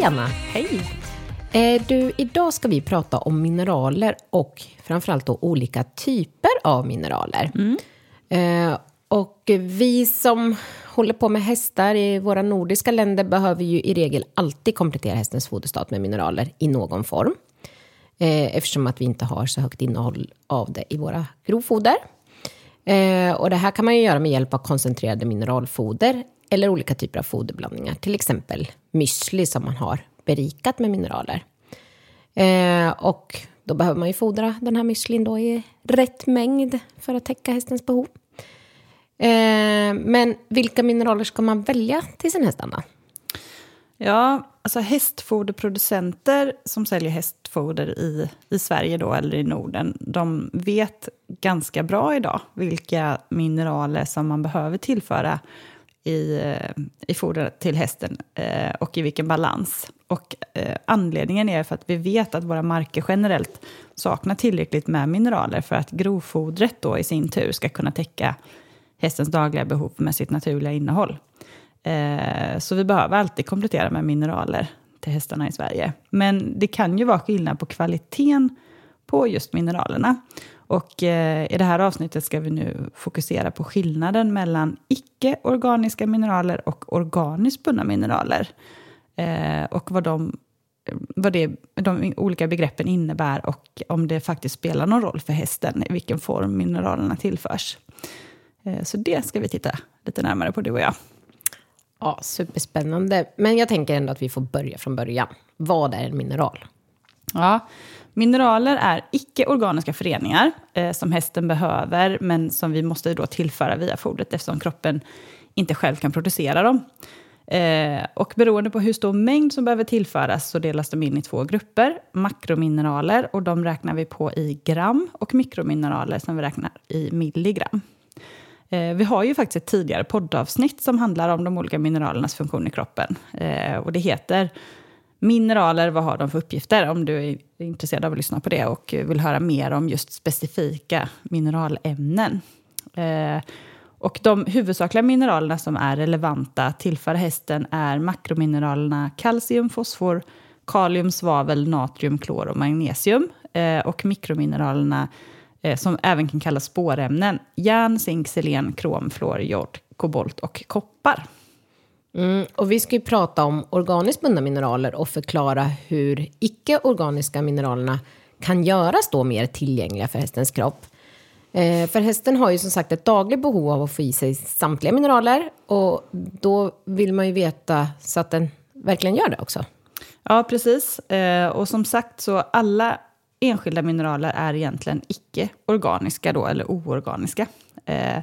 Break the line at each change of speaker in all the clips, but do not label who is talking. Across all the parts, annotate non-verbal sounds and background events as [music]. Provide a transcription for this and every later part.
Hej Anna!
Hej!
Eh, du, idag ska vi prata om mineraler och framförallt då olika typer av mineraler.
Mm.
Eh, och vi som håller på med hästar i våra nordiska länder behöver ju i regel alltid komplettera hästens foderstat med mineraler i någon form. Eh, eftersom att vi inte har så högt innehåll av det i våra grovfoder. Eh, och det här kan man ju göra med hjälp av koncentrerade mineralfoder eller olika typer av foderblandningar. Till exempel müsli som man har berikat med mineraler. Eh, och då behöver man ju fodra den här müslin då i rätt mängd för att täcka hästens behov. Eh, men vilka mineraler ska man välja till sin häst, Anna?
Ja, alltså hästfoderproducenter som säljer hästfoder i, i Sverige då, eller i Norden, de vet ganska bra idag vilka mineraler som man behöver tillföra i, eh, i fodret till hästen eh, och i vilken balans. Och eh, anledningen är för att vi vet att våra marker generellt saknar tillräckligt med mineraler för att grovfodret då i sin tur ska kunna täcka hästens dagliga behov med sitt naturliga innehåll. Eh, så vi behöver alltid komplettera med mineraler till hästarna i Sverige. Men det kan ju vara skillnad på kvaliteten på just mineralerna. Och eh, i det här avsnittet ska vi nu fokusera på skillnaden mellan icke-organiska mineraler och organiskt bundna mineraler. Eh, och vad, de, vad det, de olika begreppen innebär och om det faktiskt spelar någon roll för hästen i vilken form mineralerna tillförs. Eh, så det ska vi titta lite närmare på, du och jag.
Ja, superspännande. Men jag tänker ändå att vi får börja från början. Vad är en mineral?
Ja, mineraler är icke-organiska föreningar eh, som hästen behöver men som vi måste då tillföra via fodret eftersom kroppen inte själv kan producera dem. Eh, och beroende på hur stor mängd som behöver tillföras så delas de in i två grupper. Makromineraler, och de räknar vi på i gram, och mikromineraler som vi räknar i milligram. Eh, vi har ju faktiskt ett tidigare poddavsnitt som handlar om de olika mineralernas funktion i kroppen. Eh, och det heter Mineraler, vad har de för uppgifter? Om du är intresserad av att lyssna på det och vill höra mer om just specifika mineralämnen. Eh, och de huvudsakliga mineralerna som är relevanta att tillföra hästen är makromineralerna kalcium, fosfor, kalium, svavel, natrium, klor och magnesium. Eh, och mikromineralerna eh, som även kan kallas spårämnen. Järn, zink, selen, krom, fluor, jod, kobolt och koppar.
Mm, och vi ska ju prata om organiskt bundna mineraler och förklara hur icke-organiska mineralerna kan göras då mer tillgängliga för hästens kropp. Eh, för hästen har ju som sagt ett dagligt behov av att få i sig samtliga mineraler och då vill man ju veta så att den verkligen gör det också.
Ja, precis. Eh, och som sagt så alla enskilda mineraler är egentligen icke-organiska då, eller oorganiska. Eh,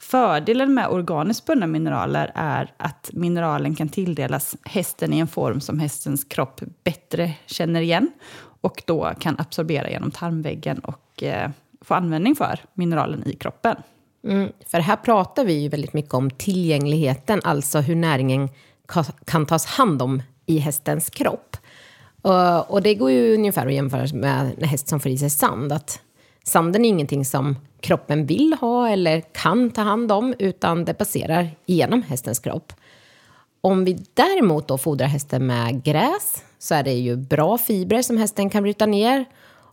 fördelen med organiskt bundna mineraler är att mineralen kan tilldelas hästen i en form som hästens kropp bättre känner igen och då kan absorbera genom tarmväggen och eh, få användning för mineralen i kroppen.
Mm, för här pratar vi ju väldigt mycket om tillgängligheten, alltså hur näringen kan tas hand om i hästens kropp. Och, och det går ju ungefär att jämföra med en häst som får i sig sand. Att sanden är ingenting som kroppen vill ha eller kan ta hand om, utan det passerar genom hästens kropp. Om vi däremot då fodrar hästen med gräs så är det ju bra fibrer som hästen kan bryta ner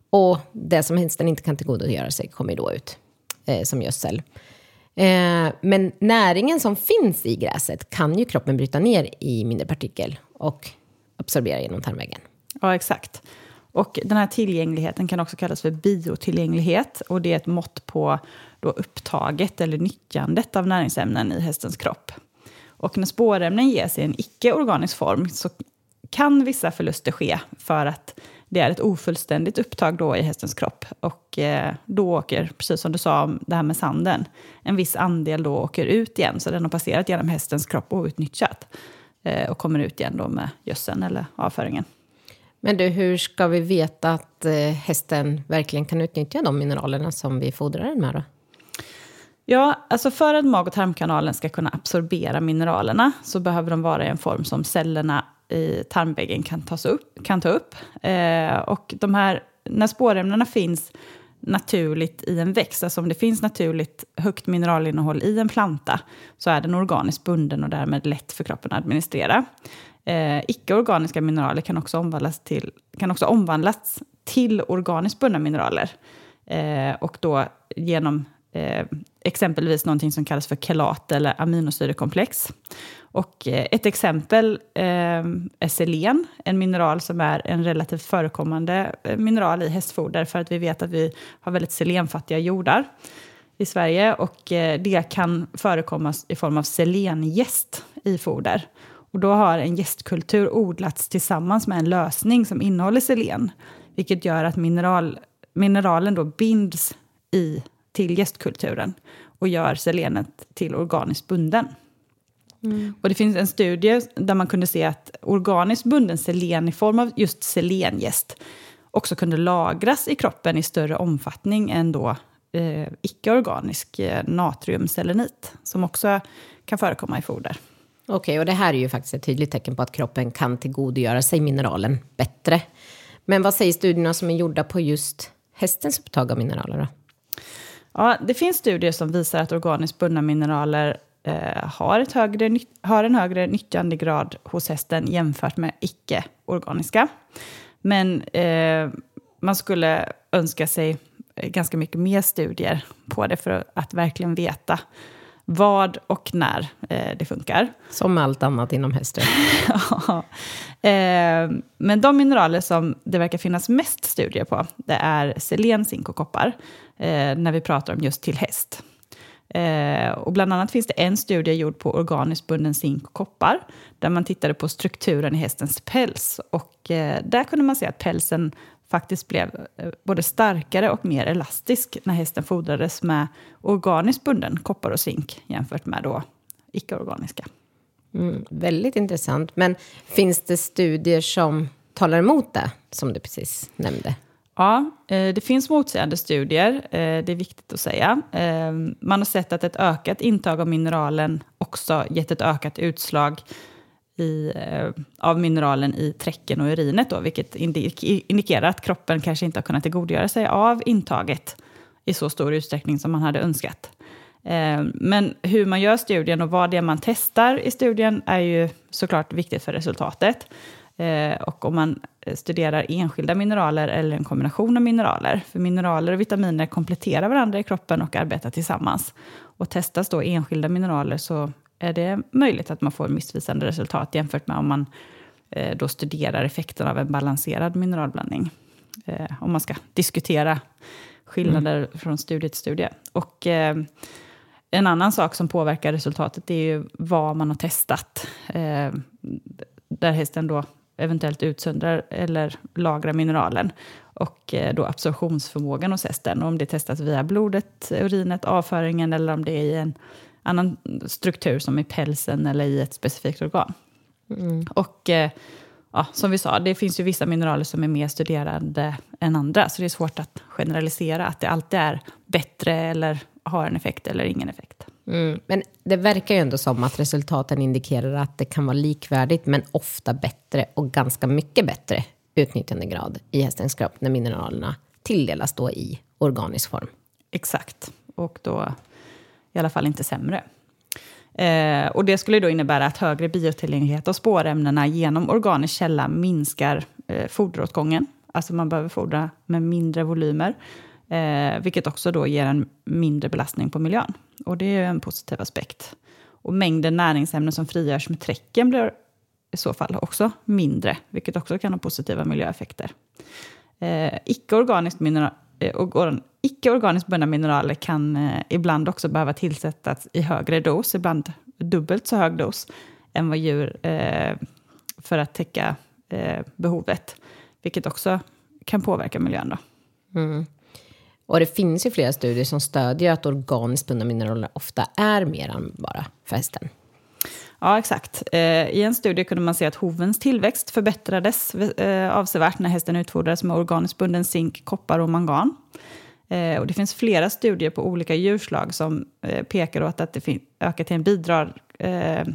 och det som hästen inte kan tillgodogöra sig kommer då ut eh, som gödsel. Eh, men näringen som finns i gräset kan ju kroppen bryta ner i mindre partikel och absorbera genom tarmväggen.
Ja, exakt. Och den här tillgängligheten kan också kallas för biotillgänglighet. Och det är ett mått på då upptaget eller nyttjandet av näringsämnen i hästens kropp. Och när spårämnen ges i en icke-organisk form så kan vissa förluster ske för att det är ett ofullständigt upptag då i hästens kropp. Och eh, då åker, precis som du sa om det här med sanden, en viss andel då åker ut igen. Så den har passerat genom hästens kropp outnyttjat. Eh, och kommer ut igen då med gödseln eller avföringen.
Men du, hur ska vi veta att eh, hästen verkligen kan utnyttja de mineralerna som vi fodrar den med? Då?
Ja, alltså för att mag och tarmkanalen ska kunna absorbera mineralerna så behöver de vara i en form som cellerna i tarmväggen kan, tas upp, kan ta upp. Eh, och de här, när spårämnena finns naturligt i en växt, alltså om det finns naturligt högt mineralinnehåll i en planta, så är den organiskt bunden och därmed lätt för kroppen att administrera. Eh, icke-organiska mineraler kan också omvandlas till, kan också omvandlas till organiskt bundna mineraler. Eh, och då genom eh, exempelvis någonting som kallas för kelat eller aminosyrekomplex. Och eh, ett exempel eh, är selen, en mineral som är en relativt förekommande eh, mineral i hästfoder för att vi vet att vi har väldigt selenfattiga jordar i Sverige och eh, det kan förekomma i form av selengäst i foder. Och då har en gästkultur odlats tillsammans med en lösning som innehåller selen, vilket gör att mineral, mineralen då binds i, till gästkulturen och gör selenet till organiskt bunden. Mm. Och det finns en studie där man kunde se att organiskt bunden selen i form av just selengäst också kunde lagras i kroppen i större omfattning än då eh, icke-organisk eh, natriumselenit som också kan förekomma i foder.
Okej, okay, och det här är ju faktiskt ett tydligt tecken på att kroppen kan tillgodogöra sig mineralen bättre. Men vad säger studierna som är gjorda på just hästens upptag av mineraler? Då?
Ja, det finns studier som visar att organiskt bundna mineraler eh, har, ett högre, har en högre nyttjandegrad hos hästen jämfört med icke-organiska. Men eh, man skulle önska sig ganska mycket mer studier på det för att verkligen veta vad och när eh, det funkar.
Som allt annat inom hästen. [laughs]
ja. eh, men de mineraler som det verkar finnas mest studier på, det är selen, zink och koppar, eh, när vi pratar om just till häst. Eh, och bland annat finns det en studie gjord på organiskt bunden zink och koppar, där man tittade på strukturen i hästens päls. Och eh, där kunde man se att pälsen faktiskt blev eh, både starkare och mer elastisk när hästen fodrades med organiskt bunden koppar och zink jämfört med då icke-organiska.
Mm, väldigt intressant. Men finns det studier som talar emot det, som du precis nämnde?
Ja, eh, det finns motsägande studier, eh, det är viktigt att säga. Man har sett att ett ökat intag av mineralen också gett ett ökat utslag i, eh, av mineralen i träcken och urinet, då, vilket indikerar att kroppen kanske inte har kunnat tillgodogöra sig av intaget i så stor utsträckning som man hade önskat. Eh, men hur man gör studien och vad det är man testar i studien är ju såklart viktigt för resultatet. Eh, och om man studerar enskilda mineraler eller en kombination av mineraler. För mineraler och vitaminer kompletterar varandra i kroppen och arbetar tillsammans. Och testas då enskilda mineraler så är det möjligt att man får missvisande resultat jämfört med om man eh, då studerar effekten av en balanserad mineralblandning. Eh, om man ska diskutera skillnader mm. från studie till studie. Och, eh, en annan sak som påverkar resultatet är ju vad man har testat. Eh, där hästen då eventuellt utsöndrar eller lagrar mineralen. Och eh, då absorptionsförmågan hos hästen. om det testas via blodet, urinet, avföringen eller om det är i en annan struktur som i pälsen eller i ett specifikt organ. Mm. Och eh, ja, som vi sa, det finns ju vissa mineraler som är mer studerade än andra. Så det är svårt att generalisera att det alltid är bättre eller har en effekt eller ingen effekt.
Mm. Men det verkar ju ändå som att resultaten indikerar att det kan vara likvärdigt men ofta bättre och ganska mycket bättre utnyttjandegrad i hästens kropp när mineralerna tilldelas då i organisk form.
Exakt. Och då i alla fall inte sämre. Eh, och det skulle då innebära att högre biotillgänglighet av spårämnena genom organisk källa minskar eh, foderåtgången. Alltså man behöver fodra med mindre volymer, eh, vilket också då ger en mindre belastning på miljön. Och det är en positiv aspekt. Och mängden näringsämnen som frigörs med träcken blir i så fall också mindre, vilket också kan ha positiva miljöeffekter. Eh, Icke-organiskt mineral, eh, icke-organiskt bundna mineraler kan eh, ibland också behöva tillsättas i högre dos, ibland dubbelt så hög dos än vad djur eh, för att täcka eh, behovet, vilket också kan påverka miljön. Då.
Mm. Och det finns ju flera studier som stödjer att organiskt bundna mineraler ofta är mer användbara för hästen.
Ja, exakt. I en studie kunde man se att hovens tillväxt förbättrades avsevärt när hästen utfodrades med organiskt bunden zink, koppar och mangan. Eh, och det finns flera studier på olika djurslag som eh, pekar åt att det ökatien bidrar eh,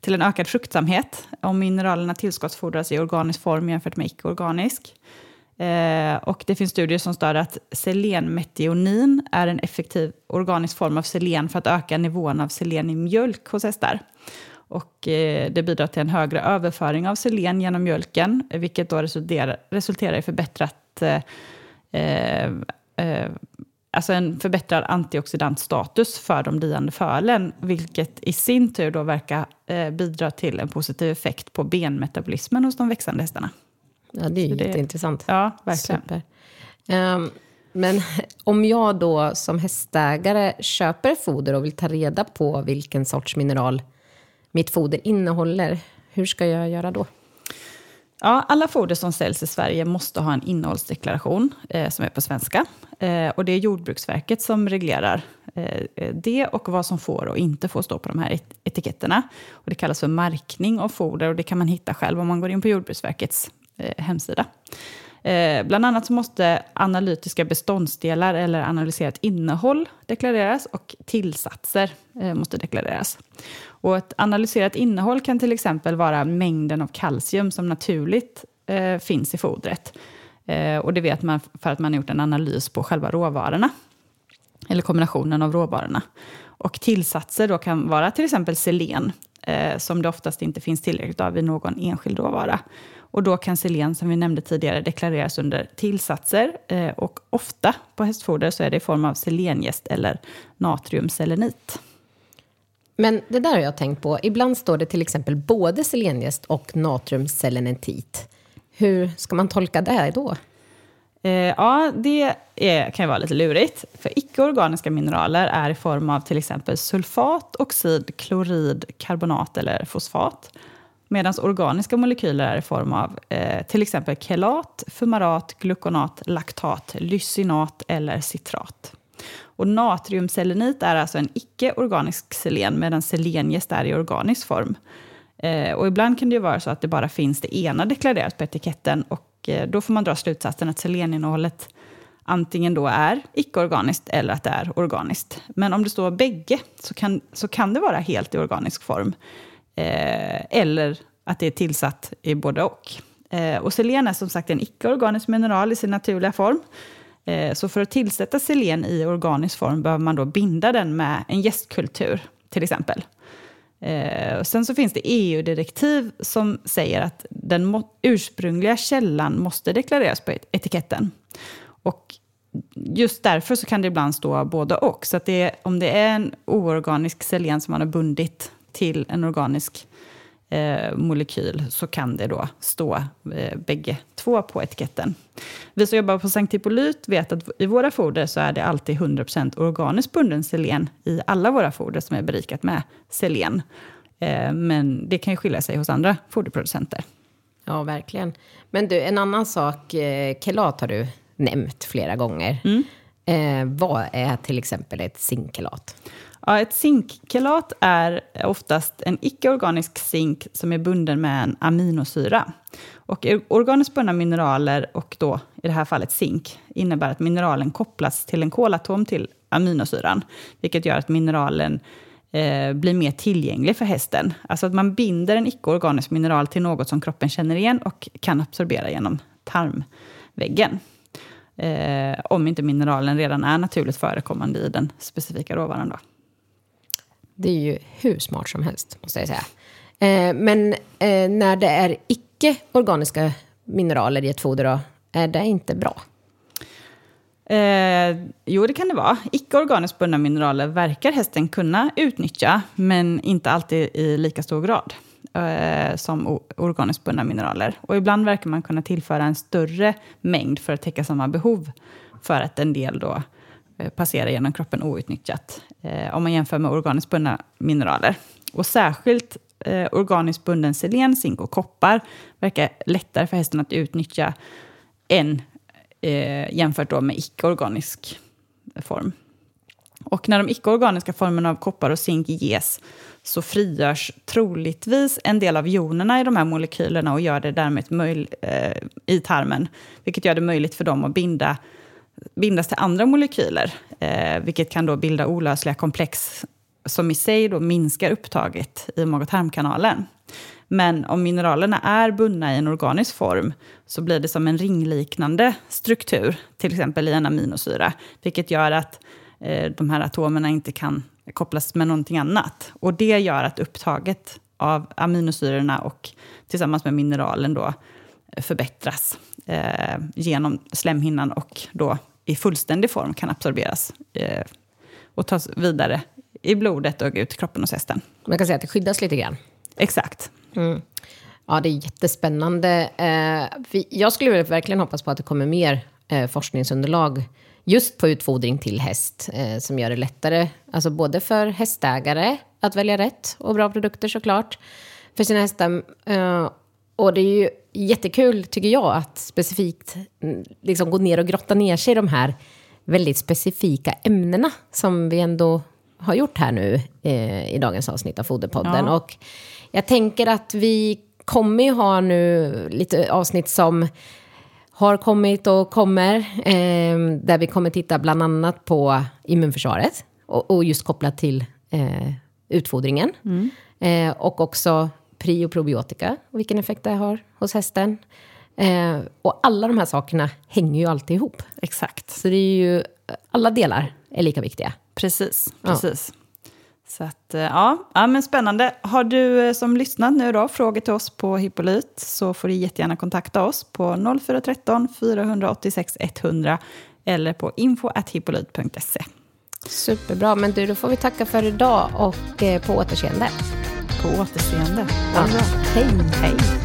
till en ökad fruktsamhet om mineralerna tillskottsfordras i organisk form jämfört med icke-organisk. Eh, och det finns studier som stöder att selenmetionin är en effektiv organisk form av selen för att öka nivån av selen i mjölk hos hästar. Och eh, det bidrar till en högre överföring av selen genom mjölken, vilket då resulterar, resulterar i förbättrat eh, eh alltså en förbättrad antioxidantstatus för de diande fölen, vilket i sin tur då verkar eh, bidra till en positiv effekt på benmetabolismen hos de växande hästarna.
Ja, det är ju jätteintressant.
Ja, verkligen.
Um, men [laughs] om jag då som hästägare köper foder och vill ta reda på vilken sorts mineral mitt foder innehåller, hur ska jag göra då?
Ja, alla foder som säljs i Sverige måste ha en innehållsdeklaration eh, som är på svenska. Eh, och det är Jordbruksverket som reglerar eh, eh, det och vad som får och inte får stå på de här et etiketterna. Och det kallas för märkning av foder och det kan man hitta själv om man går in på Jordbruksverkets eh, hemsida. Eh, bland annat så måste analytiska beståndsdelar eller analyserat innehåll deklareras och tillsatser eh, måste deklareras. Och ett analyserat innehåll kan till exempel vara mängden av kalcium som naturligt eh, finns i fodret. Eh, och det vet man för att man har gjort en analys på själva råvarorna. Eller kombinationen av råvarorna. Och tillsatser då kan vara till exempel selen, eh, som det oftast inte finns tillräckligt av i någon enskild råvara. Och då kan selen, som vi nämnde tidigare, deklareras under tillsatser. Eh, och ofta på hästfoder så är det i form av selengäst eller natriumselenit.
Men det där har jag tänkt på. Ibland står det till exempel både selengäst och natriumselenentit. Hur ska man tolka det då?
Eh, ja, det är, kan ju vara lite lurigt. För icke-organiska mineraler är i form av till exempel sulfat, oxid, klorid, karbonat eller fosfat. Medan organiska molekyler är i form av eh, till exempel kelat, fumarat, glukonat, laktat, lysinat eller citrat. Och natriumselenit är alltså en icke-organisk selen, medan selengäst är i organisk form. Eh, och ibland kan det ju vara så att det bara finns det ena deklarerat på etiketten och eh, då får man dra slutsatsen att seleninnehållet antingen då är icke-organiskt eller att det är organiskt. Men om det står bägge så kan, så kan det vara helt i organisk form. Eh, eller att det är tillsatt i både och. Eh, och selen är som sagt en icke-organisk mineral i sin naturliga form. Eh, så för att tillsätta selen i organisk form behöver man då binda den med en gästkultur, till exempel. Eh, och sen så finns det EU-direktiv som säger att den ursprungliga källan måste deklareras på etiketten. Och just därför så kan det ibland stå både och. Så att det, om det är en oorganisk selen som man har bundit till en organisk eh, molekyl så kan det då stå eh, bägge två på etiketten. Vi som jobbar på Sankt Hippolyt vet att i våra foder så är det alltid 100% organiskt bunden selen i alla våra foder som är berikat med selen. Eh, men det kan ju skilja sig hos andra foderproducenter.
Ja, verkligen. Men du, en annan sak, eh, kelat har du nämnt flera gånger. Mm. Eh, vad är till exempel ett zinkkelat?
Ja, ett zinkkelat är oftast en icke-organisk zink som är bunden med en aminosyra. Och organiskt bundna mineraler, och då i det här fallet zink, innebär att mineralen kopplas till en kolatom till aminosyran, vilket gör att mineralen eh, blir mer tillgänglig för hästen. Alltså att man binder en icke-organisk mineral till något som kroppen känner igen och kan absorbera genom tarmväggen. Eh, om inte mineralen redan är naturligt förekommande i den specifika råvaran. Då.
Det är ju hur smart som helst, måste jag säga. Eh, men eh, när det är icke-organiska mineraler i ett foder, då, är det inte bra?
Eh, jo, det kan det vara. Icke-organiskt bundna mineraler verkar hästen kunna utnyttja, men inte alltid i lika stor grad eh, som organiskt bundna mineraler. Och ibland verkar man kunna tillföra en större mängd för att täcka samma behov, för att en del då Eh, Eh, passera genom kroppen outnyttjat eh, om man jämför med organiskt bundna mineraler. Och särskilt eh, organiskt bunden selen, zink och koppar verkar lättare för hästen att utnyttja än eh, jämfört då med icke-organisk form. Och när de icke-organiska formerna av koppar och zink ges så frigörs troligtvis en del av jonerna i de här molekylerna och gör det därmed möjligt, eh, i tarmen, vilket gör det möjligt för dem att binda bindas till andra molekyler, eh, vilket kan då bilda olösliga komplex som i sig då minskar upptaget i mag och tarmkanalen. Men om mineralerna är bundna i en organisk form så blir det som en ringliknande struktur, till exempel i en aminosyra, vilket gör att eh, de här atomerna inte kan kopplas med någonting annat. Och det gör att upptaget av aminosyrorna och tillsammans med mineralen då förbättras eh, genom slemhinnan och då i fullständig form kan absorberas eh, och tas vidare i blodet och ut i kroppen hos hästen.
Man kan säga att det skyddas lite grann.
Exakt.
Mm. Ja, det är jättespännande. Eh, jag skulle verkligen hoppas på att det kommer mer eh, forskningsunderlag just på utfodring till häst eh, som gör det lättare, alltså både för hästägare att välja rätt och bra produkter såklart för sina hästar. Eh, och det är ju jättekul, tycker jag, att specifikt mm, liksom gå ner och grotta ner sig i de här väldigt specifika ämnena som vi ändå har gjort här nu eh, i dagens avsnitt av Foderpodden. Ja. Och jag tänker att vi kommer ju ha nu lite avsnitt som har kommit och kommer, eh, där vi kommer titta bland annat på immunförsvaret och, och just kopplat till eh, utfodringen. Mm. Eh, och också pri och probiotika och vilken effekt det har hos hästen. Eh, och alla de här sakerna hänger ju alltid ihop.
Exakt.
Så det är ju, alla delar är lika viktiga.
Precis, precis. Ja. Så att, eh, ja, ja, men spännande. Har du eh, som lyssnat nu då frågor till oss på Hippolyt så får du jättegärna kontakta oss på 0413 486 100 eller på info.hippolyt.se.
Superbra, men du, då får vi tacka för idag och eh, på återseende.
På återseende.
Ja. Hej.
Hej.